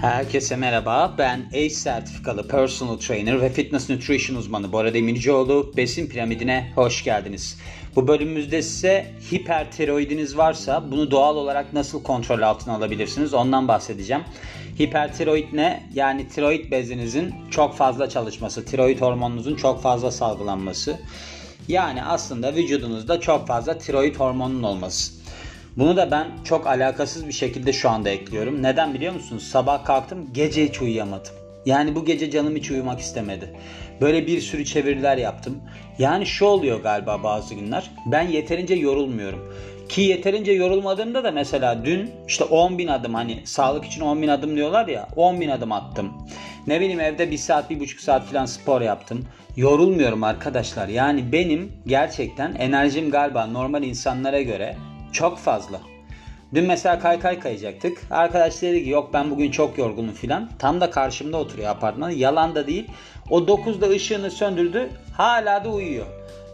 Herkese merhaba. Ben ACE sertifikalı personal trainer ve fitness nutrition uzmanı Bora Demircioğlu. Besin piramidine hoş geldiniz. Bu bölümümüzde size hipertiroidiniz varsa bunu doğal olarak nasıl kontrol altına alabilirsiniz ondan bahsedeceğim. Hipertiroid ne? Yani tiroid bezinizin çok fazla çalışması, tiroid hormonunuzun çok fazla salgılanması. Yani aslında vücudunuzda çok fazla tiroid hormonunun olması. Bunu da ben çok alakasız bir şekilde şu anda ekliyorum. Neden biliyor musunuz? Sabah kalktım gece hiç uyuyamadım. Yani bu gece canım hiç uyumak istemedi. Böyle bir sürü çeviriler yaptım. Yani şu oluyor galiba bazı günler. Ben yeterince yorulmuyorum. Ki yeterince yorulmadığımda da mesela dün işte 10 bin adım hani sağlık için 10 bin adım diyorlar ya 10 bin adım attım. Ne bileyim evde 1 saat 1,5 saat falan spor yaptım. Yorulmuyorum arkadaşlar. Yani benim gerçekten enerjim galiba normal insanlara göre çok fazla. Dün mesela kaykay kayacaktık. Arkadaş dedi ki yok ben bugün çok yorgunum filan. Tam da karşımda oturuyor apartman. Yalan da değil. O 9'da ışığını söndürdü. Hala da uyuyor.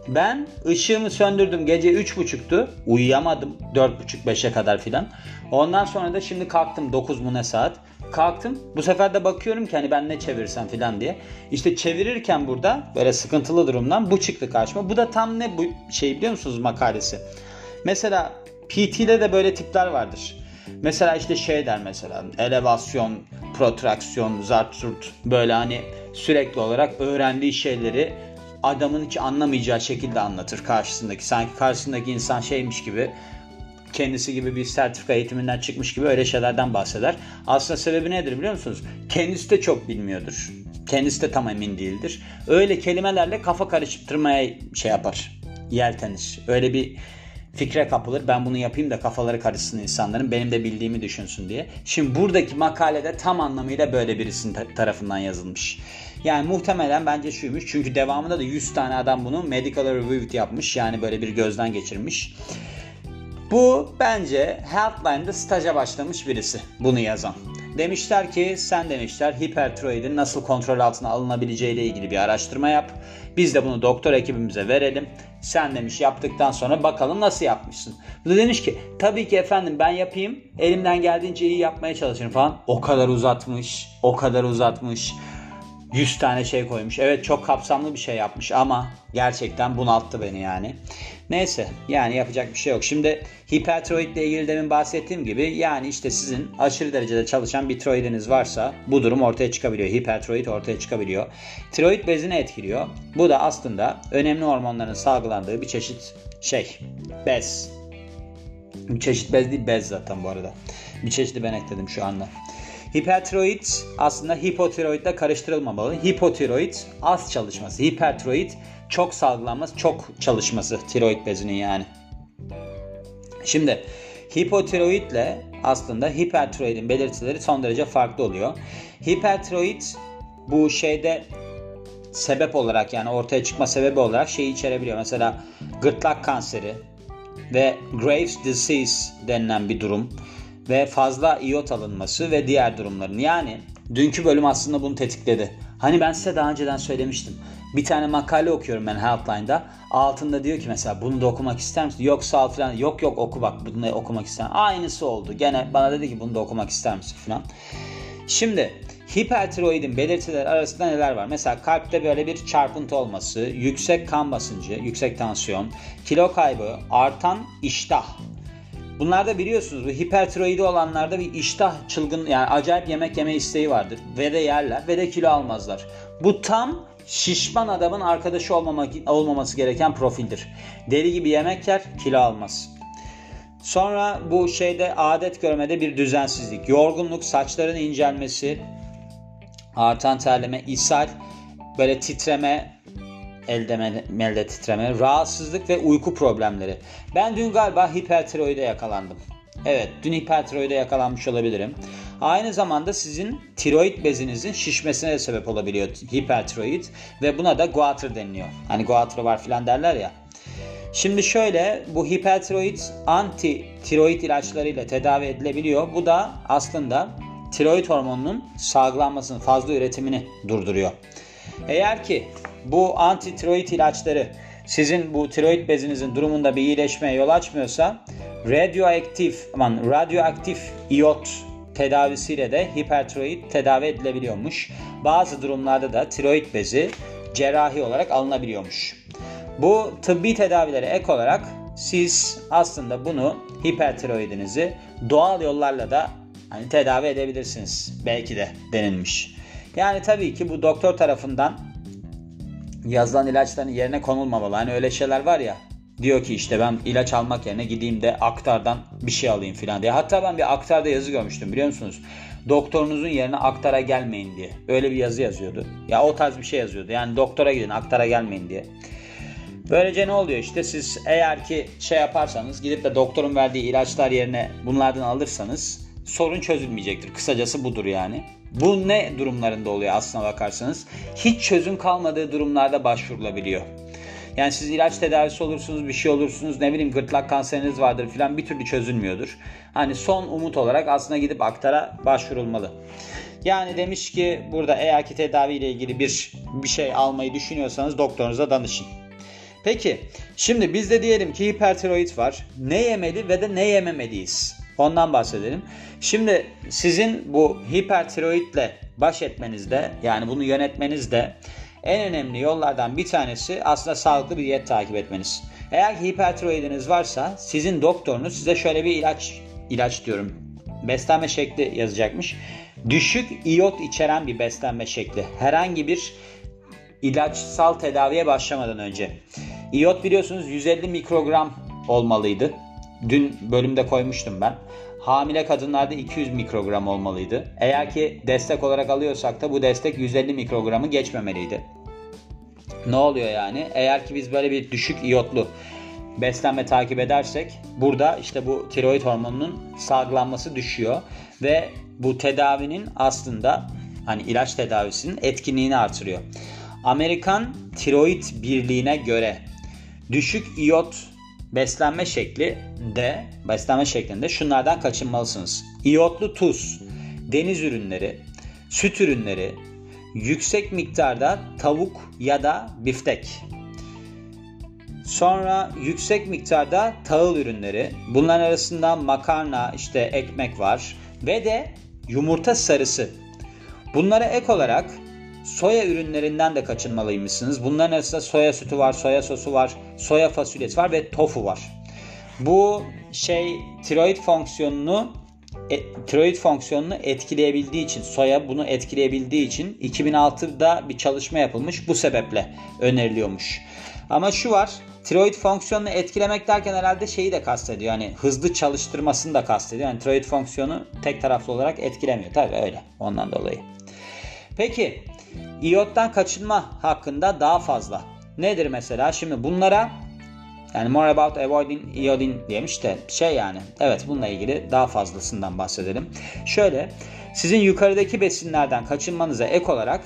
Ben ışığımı söndürdüm. Gece 3.30'tu. Uyuyamadım. 4.30-5'e kadar filan. Ondan sonra da şimdi kalktım 9 mu ne saat. Kalktım. Bu sefer de bakıyorum ki hani ben ne çevirsem filan diye. İşte çevirirken burada böyle sıkıntılı durumdan bu çıktı karşıma. Bu da tam ne bu şey biliyor musunuz makalesi? Mesela PT'de de böyle tipler vardır. Mesela işte şey der mesela elevasyon, protraksiyon, zarturt böyle hani sürekli olarak öğrendiği şeyleri adamın hiç anlamayacağı şekilde anlatır karşısındaki. Sanki karşısındaki insan şeymiş gibi kendisi gibi bir sertifika eğitiminden çıkmış gibi öyle şeylerden bahseder. Aslında sebebi nedir biliyor musunuz? Kendisi de çok bilmiyordur. Kendisi de tam emin değildir. Öyle kelimelerle kafa karıştırmaya şey yapar. Yeltenir. Öyle bir fikre kapılır. Ben bunu yapayım da kafaları karışsın insanların. Benim de bildiğimi düşünsün diye. Şimdi buradaki makalede tam anlamıyla böyle birisinin tarafından yazılmış. Yani muhtemelen bence şuymuş. Çünkü devamında da 100 tane adam bunu medical review yapmış. Yani böyle bir gözden geçirmiş. Bu bence Healthline'da staja başlamış birisi bunu yazan. Demişler ki sen demişler hipertiroidin nasıl kontrol altına alınabileceği ile ilgili bir araştırma yap. Biz de bunu doktor ekibimize verelim. Sen demiş yaptıktan sonra bakalım nasıl yapmışsın. Bu da demiş ki tabii ki efendim ben yapayım. Elimden geldiğince iyi yapmaya çalışırım falan. O kadar uzatmış. O kadar uzatmış. 100 tane şey koymuş. Evet çok kapsamlı bir şey yapmış ama gerçekten bunalttı beni yani. Neyse yani yapacak bir şey yok. Şimdi hipertiroid ile ilgili demin bahsettiğim gibi yani işte sizin aşırı derecede çalışan bir tiroidiniz varsa bu durum ortaya çıkabiliyor. Hipertiroid ortaya çıkabiliyor. Tiroid bezini etkiliyor. Bu da aslında önemli hormonların salgılandığı bir çeşit şey. Bez. Bir çeşit bez değil bez zaten bu arada. Bir çeşidi ben ekledim şu anda. Hipertiroid aslında hipotiroidle karıştırılmamalı. Hipotiroid az çalışması. Hipertiroid çok salgılanması, çok çalışması tiroid bezinin yani. Şimdi hipotiroidle aslında hipertiroidin belirtileri son derece farklı oluyor. Hipertiroid bu şeyde sebep olarak yani ortaya çıkma sebebi olarak şeyi içerebiliyor. Mesela gırtlak kanseri ve Graves disease denilen bir durum ve fazla iot alınması ve diğer durumların. Yani dünkü bölüm aslında bunu tetikledi. Hani ben size daha önceden söylemiştim. Bir tane makale okuyorum ben Healthline'da. Altında diyor ki mesela bunu da okumak ister misin? Yok sağ ol falan. Yok yok oku bak bunu da okumak ister Aynısı oldu. Gene bana dedi ki bunu da okumak ister misin falan. Şimdi hipertiroidin belirtileri arasında neler var? Mesela kalpte böyle bir çarpıntı olması, yüksek kan basıncı, yüksek tansiyon, kilo kaybı, artan iştah, Bunlarda biliyorsunuz bu hipertiroidi olanlarda bir iştah çılgın yani acayip yemek yeme isteği vardır. Ve de yerler ve de kilo almazlar. Bu tam şişman adamın arkadaşı olmamak, olmaması gereken profildir. Deli gibi yemek yer kilo almaz. Sonra bu şeyde adet görmede bir düzensizlik, yorgunluk, saçların incelmesi, artan terleme, ishal, böyle titreme, elde melde titreme, rahatsızlık ve uyku problemleri. Ben dün galiba hipertiroide yakalandım. Evet, dün hipertiroide yakalanmış olabilirim. Aynı zamanda sizin tiroid bezinizin şişmesine de sebep olabiliyor hipertiroid ve buna da goiter deniliyor. Hani goiter var filan derler ya. Şimdi şöyle bu hipertiroid anti tiroid ilaçlarıyla tedavi edilebiliyor. Bu da aslında tiroid hormonunun salgılanmasını, fazla üretimini durduruyor. Eğer ki bu anti tiroid ilaçları sizin bu tiroid bezinizin durumunda bir iyileşmeye yol açmıyorsa radyoaktif aman radyoaktif iot tedavisiyle de hipertiroid tedavi edilebiliyormuş. Bazı durumlarda da tiroid bezi cerrahi olarak alınabiliyormuş. Bu tıbbi tedavilere ek olarak siz aslında bunu hipertiroidinizi doğal yollarla da hani tedavi edebilirsiniz. Belki de denilmiş. Yani tabii ki bu doktor tarafından yazılan ilaçların yerine konulmamalı. Hani öyle şeyler var ya diyor ki işte ben ilaç almak yerine gideyim de aktardan bir şey alayım filan diye. Hatta ben bir aktarda yazı görmüştüm biliyor musunuz? Doktorunuzun yerine aktara gelmeyin diye. Öyle bir yazı yazıyordu. Ya o tarz bir şey yazıyordu. Yani doktora gidin aktara gelmeyin diye. Böylece ne oluyor işte siz eğer ki şey yaparsanız gidip de doktorun verdiği ilaçlar yerine bunlardan alırsanız sorun çözülmeyecektir. Kısacası budur yani. Bu ne durumlarında oluyor aslına bakarsanız? Hiç çözüm kalmadığı durumlarda başvurulabiliyor. Yani siz ilaç tedavisi olursunuz, bir şey olursunuz, ne bileyim gırtlak kanseriniz vardır filan bir türlü çözülmüyordur. Hani son umut olarak aslında gidip aktara başvurulmalı. Yani demiş ki burada eğer ki tedavi ile ilgili bir bir şey almayı düşünüyorsanız doktorunuza danışın. Peki şimdi bizde diyelim ki hipertiroid var. Ne yemeli ve de ne yememeliyiz? Ondan bahsedelim. Şimdi sizin bu hipertiroidle baş etmenizde yani bunu yönetmenizde en önemli yollardan bir tanesi aslında sağlıklı bir diyet takip etmeniz. Eğer hipertiroidiniz varsa sizin doktorunuz size şöyle bir ilaç ilaç diyorum beslenme şekli yazacakmış. Düşük iyot içeren bir beslenme şekli. Herhangi bir ilaçsal tedaviye başlamadan önce. İyot biliyorsunuz 150 mikrogram olmalıydı. Dün bölümde koymuştum ben. Hamile kadınlarda 200 mikrogram olmalıydı. Eğer ki destek olarak alıyorsak da bu destek 150 mikrogramı geçmemeliydi. Ne oluyor yani? Eğer ki biz böyle bir düşük iyotlu beslenme takip edersek burada işte bu tiroid hormonunun salgılanması düşüyor ve bu tedavinin aslında hani ilaç tedavisinin etkinliğini artırıyor. Amerikan Tiroid Birliği'ne göre düşük iyot beslenme şekli de beslenme şeklinde şunlardan kaçınmalısınız. İyotlu tuz, deniz ürünleri, süt ürünleri, yüksek miktarda tavuk ya da biftek. Sonra yüksek miktarda tahıl ürünleri. Bunların arasında makarna, işte ekmek var ve de yumurta sarısı. Bunlara ek olarak soya ürünlerinden de kaçınmalıymışsınız. Bunların arasında soya sütü var, soya sosu var, soya fasulyesi var ve tofu var. Bu şey tiroid fonksiyonunu e, tiroid fonksiyonunu etkileyebildiği için, soya bunu etkileyebildiği için 2006'da bir çalışma yapılmış. Bu sebeple öneriliyormuş. Ama şu var, tiroid fonksiyonunu etkilemek derken herhalde şeyi de kastediyor. Yani hızlı çalıştırmasını da kastediyor. Yani tiroid fonksiyonu tek taraflı olarak etkilemiyor. Tabii öyle. Ondan dolayı. Peki İyottan kaçınma hakkında daha fazla. Nedir mesela? Şimdi bunlara yani more about avoiding iodine demiş de şey yani evet bununla ilgili daha fazlasından bahsedelim. Şöyle sizin yukarıdaki besinlerden kaçınmanıza ek olarak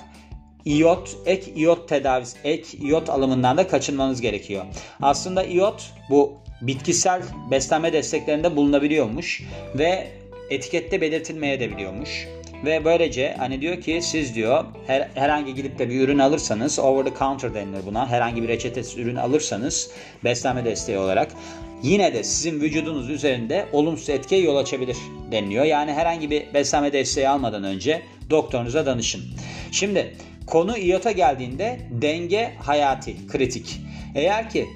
iyot, ek iyot tedavisi, ek iyot alımından da kaçınmanız gerekiyor. Aslında iyot bu bitkisel beslenme desteklerinde bulunabiliyormuş ve etikette belirtilmeye de biliyormuş. Ve böylece hani diyor ki siz diyor her, herhangi gidip de bir ürün alırsanız over the counter denilir buna. Herhangi bir reçetesiz ürün alırsanız beslenme desteği olarak yine de sizin vücudunuz üzerinde olumsuz etkiye yol açabilir deniliyor. Yani herhangi bir beslenme desteği almadan önce doktorunuza danışın. Şimdi konu iyota geldiğinde denge hayati, kritik. Eğer ki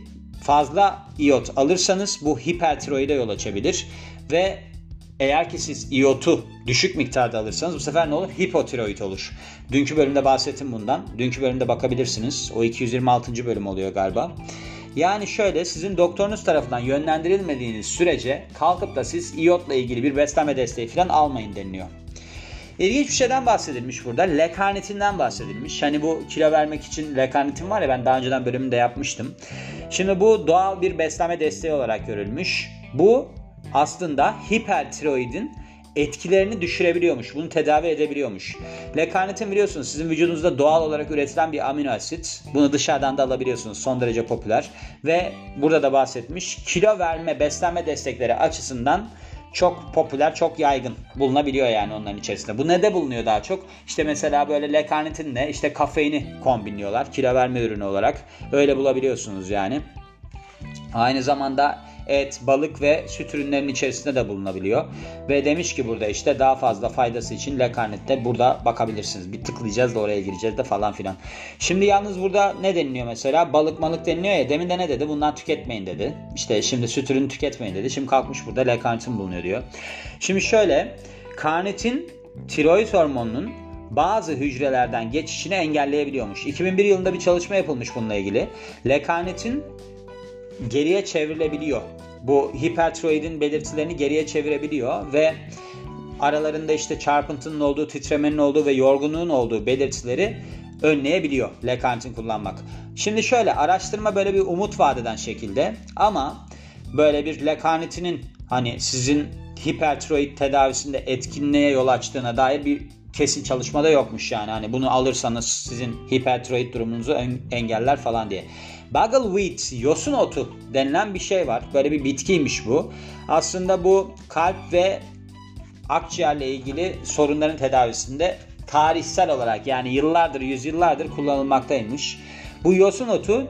fazla iyot alırsanız bu hipertiroide yol açabilir ve eğer ki siz iyotu düşük miktarda alırsanız bu sefer ne olur? Hipotiroid olur. Dünkü bölümde bahsettim bundan. Dünkü bölümde bakabilirsiniz. O 226. bölüm oluyor galiba. Yani şöyle sizin doktorunuz tarafından yönlendirilmediğiniz sürece kalkıp da siz iyotla ilgili bir beslenme desteği falan almayın deniliyor. İlginç bir şeyden bahsedilmiş burada. Lekarnitinden bahsedilmiş. Hani bu kilo vermek için lekarnitin var ya ben daha önceden bölümünde yapmıştım. Şimdi bu doğal bir beslenme desteği olarak görülmüş. Bu aslında hipertiroidin etkilerini düşürebiliyormuş. Bunu tedavi edebiliyormuş. Lekarnitin biliyorsunuz sizin vücudunuzda doğal olarak üretilen bir amino asit. Bunu dışarıdan da alabiliyorsunuz. Son derece popüler. Ve burada da bahsetmiş. Kilo verme, beslenme destekleri açısından çok popüler, çok yaygın bulunabiliyor yani onların içerisinde. Bu ne de bulunuyor daha çok? İşte mesela böyle lekarnitinle işte kafeini kombinliyorlar kilo verme ürünü olarak. Öyle bulabiliyorsunuz yani. Aynı zamanda et, balık ve süt ürünlerinin içerisinde de bulunabiliyor. Ve demiş ki burada işte daha fazla faydası için Lekarnet'te burada bakabilirsiniz. Bir tıklayacağız da oraya gireceğiz de falan filan. Şimdi yalnız burada ne deniliyor mesela? Balık malık deniliyor ya. Demin de ne dedi? Bundan tüketmeyin dedi. İşte şimdi süt ürünü tüketmeyin dedi. Şimdi kalkmış burada Lekarnetin bulunuyor diyor. Şimdi şöyle karnitin tiroid hormonunun bazı hücrelerden geçişini engelleyebiliyormuş. 2001 yılında bir çalışma yapılmış bununla ilgili. Lekarnitin geriye çevrilebiliyor. Bu hipertiroidin belirtilerini geriye çevirebiliyor ve aralarında işte çarpıntının olduğu, titremenin olduğu ve yorgunluğun olduğu belirtileri önleyebiliyor lekarnitin kullanmak. Şimdi şöyle araştırma böyle bir umut vadeden şekilde ama böyle bir lekarnitinin hani sizin hipertiroid tedavisinde etkinliğe yol açtığına dair bir kesin çalışmada yokmuş yani. Hani bunu alırsanız sizin hipertiroid durumunuzu engeller falan diye. Buggleweed, yosun otu denilen bir şey var. Böyle bir bitkiymiş bu. Aslında bu kalp ve akciğerle ilgili sorunların tedavisinde tarihsel olarak yani yıllardır, yüzyıllardır kullanılmaktaymış. Bu yosun otu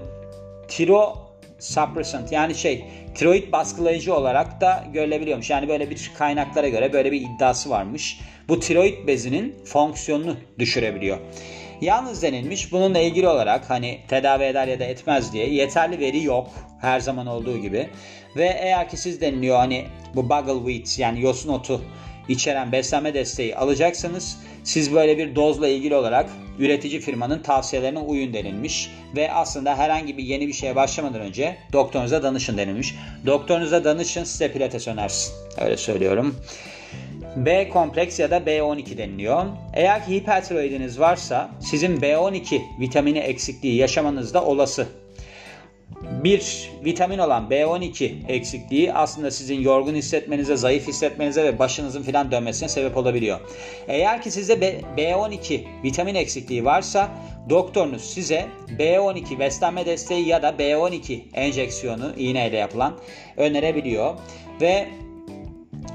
tiro suppressant yani şey tiroid baskılayıcı olarak da görülebiliyormuş. Yani böyle bir kaynaklara göre böyle bir iddiası varmış. Bu tiroid bezinin fonksiyonunu düşürebiliyor. Yalnız denilmiş bununla ilgili olarak hani tedavi eder ya da etmez diye yeterli veri yok her zaman olduğu gibi. Ve eğer ki siz deniliyor hani bu buggleweed yani yosun otu içeren beslenme desteği alacaksanız siz böyle bir dozla ilgili olarak üretici firmanın tavsiyelerine uyun denilmiş ve aslında herhangi bir yeni bir şeye başlamadan önce doktorunuza danışın denilmiş. Doktorunuza danışın size pilates önersin. Öyle söylüyorum. B kompleks ya da B12 deniliyor. Eğer ki hipertiroidiniz varsa sizin B12 vitamini eksikliği yaşamanız da olası bir vitamin olan B12 eksikliği aslında sizin yorgun hissetmenize, zayıf hissetmenize ve başınızın filan dönmesine sebep olabiliyor. Eğer ki sizde B12 vitamin eksikliği varsa doktorunuz size B12 beslenme desteği ya da B12 enjeksiyonu iğneyle yapılan önerebiliyor ve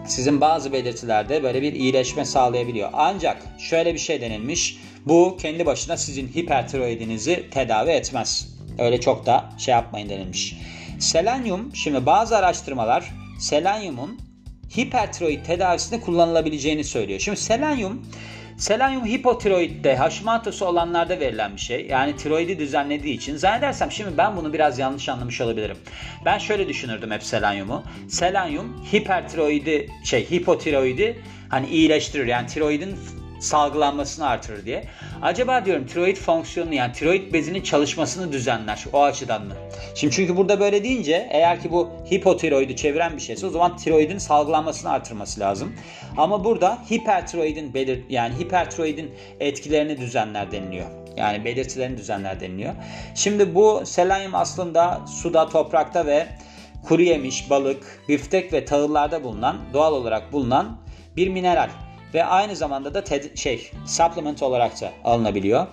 sizin bazı belirtilerde böyle bir iyileşme sağlayabiliyor. Ancak şöyle bir şey denilmiş. Bu kendi başına sizin hipertiroidinizi tedavi etmez. Öyle çok da şey yapmayın denilmiş. Selenyum, şimdi bazı araştırmalar selenyumun hipertiroid tedavisinde kullanılabileceğini söylüyor. Şimdi selenyum Selenyum hipotiroidde, Hashimoto'su olanlarda verilen bir şey. Yani tiroidi düzenlediği için. Zannedersem şimdi ben bunu biraz yanlış anlamış olabilirim. Ben şöyle düşünürdüm hep selenyumu. Selenyum hipertiroidi, şey hipotiroidi hani iyileştirir. Yani tiroidin salgılanmasını artırır diye. Acaba diyorum tiroid fonksiyonunu yani tiroid bezinin çalışmasını düzenler o açıdan mı? Şimdi çünkü burada böyle deyince eğer ki bu hipotiroidi çeviren bir şeyse o zaman tiroidin salgılanmasını artırması lazım. Ama burada hipertiroidin belir yani hipertiroidin etkilerini düzenler deniliyor. Yani belirtilerini düzenler deniliyor. Şimdi bu selenyum aslında suda, toprakta ve kuru yemiş, balık, biftek ve tahıllarda bulunan, doğal olarak bulunan bir mineral ve aynı zamanda da ted- şey supplement olarak da alınabiliyor.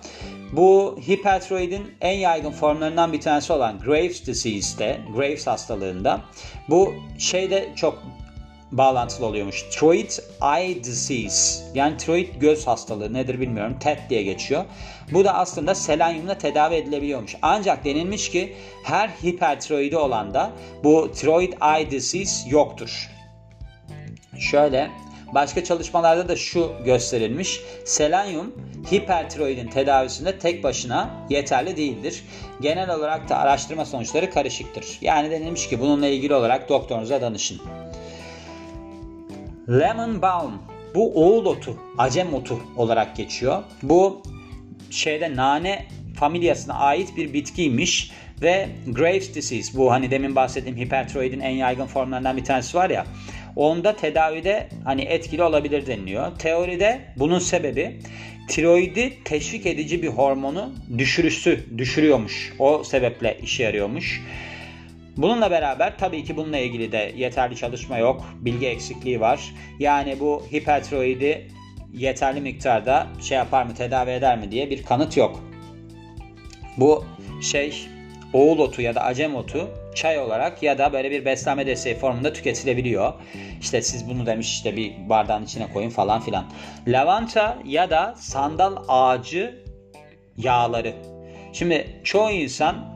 Bu hipertiroidin en yaygın formlarından bir tanesi olan Graves disease'de, Graves hastalığında bu şeyde çok bağlantılı oluyormuş. Thyroid eye disease yani tiroid göz hastalığı nedir bilmiyorum. TED diye geçiyor. Bu da aslında selenyumla tedavi edilebiliyormuş. Ancak denilmiş ki her hipertiroidi olanda bu thyroid eye disease yoktur. Şöyle Başka çalışmalarda da şu gösterilmiş. Selenyum hipertiroidin tedavisinde tek başına yeterli değildir. Genel olarak da araştırma sonuçları karışıktır. Yani denilmiş ki bununla ilgili olarak doktorunuza danışın. Lemon balm bu oğul otu, acem otu olarak geçiyor. Bu şeyde nane familyasına ait bir bitkiymiş ve Graves disease bu hani demin bahsettiğim hipertiroidin en yaygın formlarından bir tanesi var ya onda tedavide hani etkili olabilir deniliyor. Teoride bunun sebebi tiroidi teşvik edici bir hormonu düşürüsü düşürüyormuş. O sebeple işe yarıyormuş. Bununla beraber tabii ki bununla ilgili de yeterli çalışma yok. Bilgi eksikliği var. Yani bu hipertiroidi yeterli miktarda şey yapar mı tedavi eder mi diye bir kanıt yok. Bu şey oğul otu ya da acem otu çay olarak ya da böyle bir beslenme desteği formunda tüketilebiliyor. İşte siz bunu demiş işte bir bardağın içine koyun falan filan. Lavanta ya da sandal ağacı yağları. Şimdi çoğu insan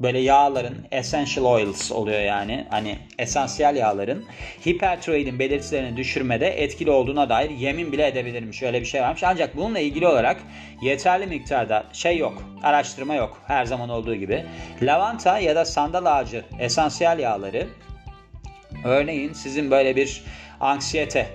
böyle yağların essential oils oluyor yani. Hani esansiyel yağların hipertiroidin belirtilerini düşürmede etkili olduğuna dair yemin bile edebilirmiş. Öyle bir şey varmış. Ancak bununla ilgili olarak yeterli miktarda şey yok. Araştırma yok. Her zaman olduğu gibi. Lavanta ya da sandal ağacı esansiyel yağları örneğin sizin böyle bir anksiyete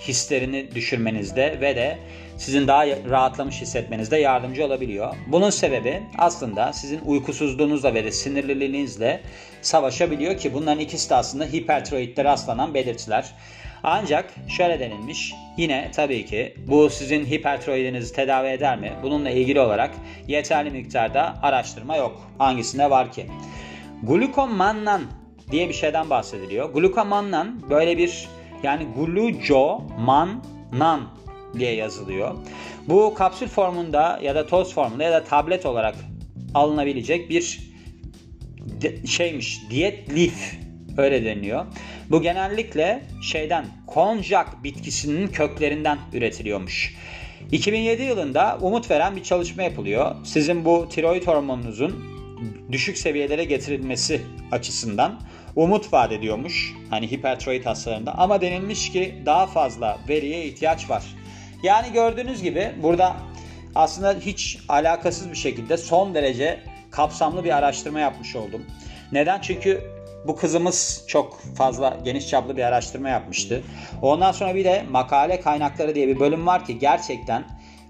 hislerini düşürmenizde ve de sizin daha rahatlamış hissetmenizde yardımcı olabiliyor. Bunun sebebi aslında sizin uykusuzluğunuzla ve de sinirliliğinizle savaşabiliyor ki bunların ikisi de aslında hipertiroidde rastlanan belirtiler. Ancak şöyle denilmiş yine tabii ki bu sizin hipertiroidinizi tedavi eder mi? Bununla ilgili olarak yeterli miktarda araştırma yok. Hangisinde var ki? Glukomannan diye bir şeyden bahsediliyor. Glukomannan böyle bir yani glucomannan diye yazılıyor. Bu kapsül formunda ya da toz formunda ya da tablet olarak alınabilecek bir şeymiş diyet lif öyle deniyor. Bu genellikle şeyden konjak bitkisinin köklerinden üretiliyormuş. 2007 yılında umut veren bir çalışma yapılıyor. Sizin bu tiroid hormonunuzun düşük seviyelere getirilmesi açısından umut vaat ediyormuş. Hani hipertiroid hastalarında ama denilmiş ki daha fazla veriye ihtiyaç var. Yani gördüğünüz gibi burada aslında hiç alakasız bir şekilde son derece kapsamlı bir araştırma yapmış oldum. Neden? Çünkü bu kızımız çok fazla geniş çaplı bir araştırma yapmıştı. Ondan sonra bir de makale kaynakları diye bir bölüm var ki gerçekten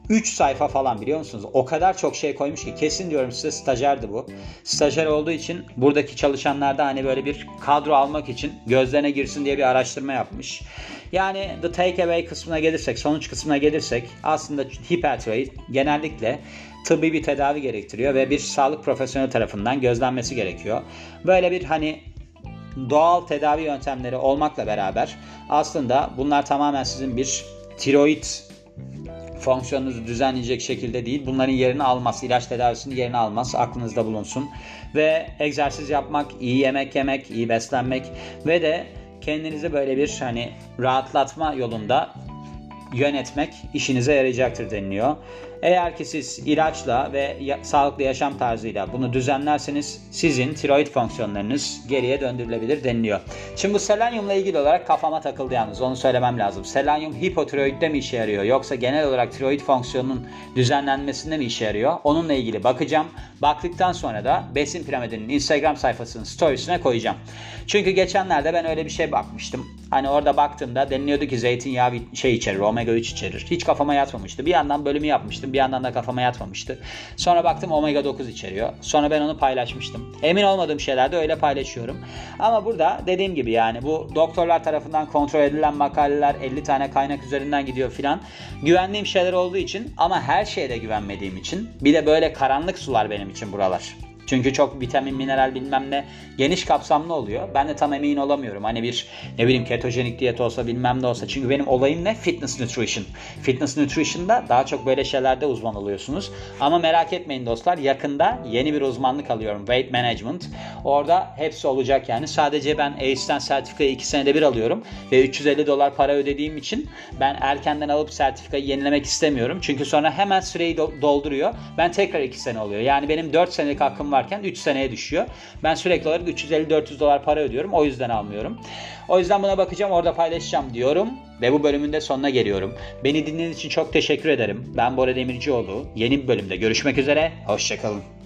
3 sayfa falan biliyor musunuz? O kadar çok şey koymuş ki kesin diyorum size stajyerdi bu. Stajyer olduğu için buradaki çalışanlarda hani böyle bir kadro almak için gözlerine girsin diye bir araştırma yapmış. Yani the takeaway kısmına gelirsek, sonuç kısmına gelirsek aslında hipertiroid genellikle tıbbi bir tedavi gerektiriyor ve bir sağlık profesyoneli tarafından gözlenmesi gerekiyor. Böyle bir hani doğal tedavi yöntemleri olmakla beraber aslında bunlar tamamen sizin bir tiroid fonksiyonunuzu düzenleyecek şekilde değil. Bunların yerini almaz. ilaç tedavisinin yerini almaz. Aklınızda bulunsun. Ve egzersiz yapmak, iyi yemek yemek, iyi beslenmek ve de kendinizi böyle bir hani rahatlatma yolunda yönetmek işinize yarayacaktır deniliyor. Eğer ki siz ilaçla ve ya- sağlıklı yaşam tarzıyla bunu düzenlerseniz sizin tiroid fonksiyonlarınız geriye döndürülebilir deniliyor. Şimdi bu selenyumla ilgili olarak kafama takıldı yalnız onu söylemem lazım. Selenyum hipotiroidde mi işe yarıyor yoksa genel olarak tiroid fonksiyonunun düzenlenmesinde mi işe yarıyor? Onunla ilgili bakacağım. Baktıktan sonra da Besin Piramidinin Instagram sayfasının storiesine koyacağım. Çünkü geçenlerde ben öyle bir şey bakmıştım. Hani orada baktığımda deniliyordu ki zeytinyağı şey içerir, omega 3 içerir. Hiç kafama yatmamıştı. Bir yandan bölümü yapmıştım, bir yandan da kafama yatmamıştı. Sonra baktım omega 9 içeriyor. Sonra ben onu paylaşmıştım. Emin olmadığım şeylerde öyle paylaşıyorum. Ama burada dediğim gibi yani bu doktorlar tarafından kontrol edilen makaleler 50 tane kaynak üzerinden gidiyor filan. Güvendiğim şeyler olduğu için ama her şeye de güvenmediğim için bir de böyle karanlık sular benim için buralar. Çünkü çok vitamin, mineral bilmem ne geniş kapsamlı oluyor. Ben de tam emin olamıyorum. Hani bir ne bileyim ketojenik diyet olsa bilmem ne olsa. Çünkü benim olayım ne? Fitness nutrition. Fitness nutrition'da daha çok böyle şeylerde uzman oluyorsunuz. Ama merak etmeyin dostlar. Yakında yeni bir uzmanlık alıyorum. Weight management. Orada hepsi olacak yani. Sadece ben ACE'den sertifikayı 2 senede bir alıyorum. Ve 350 dolar para ödediğim için ben erkenden alıp sertifikayı yenilemek istemiyorum. Çünkü sonra hemen süreyi dolduruyor. Ben tekrar 2 sene oluyor. Yani benim 4 senelik hakkım varken 3 seneye düşüyor. Ben sürekli olarak 350-400 dolar para ödüyorum. O yüzden almıyorum. O yüzden buna bakacağım orada paylaşacağım diyorum. Ve bu bölümün de sonuna geliyorum. Beni dinlediğiniz için çok teşekkür ederim. Ben Bora Demircioğlu. Yeni bir bölümde görüşmek üzere. Hoşçakalın.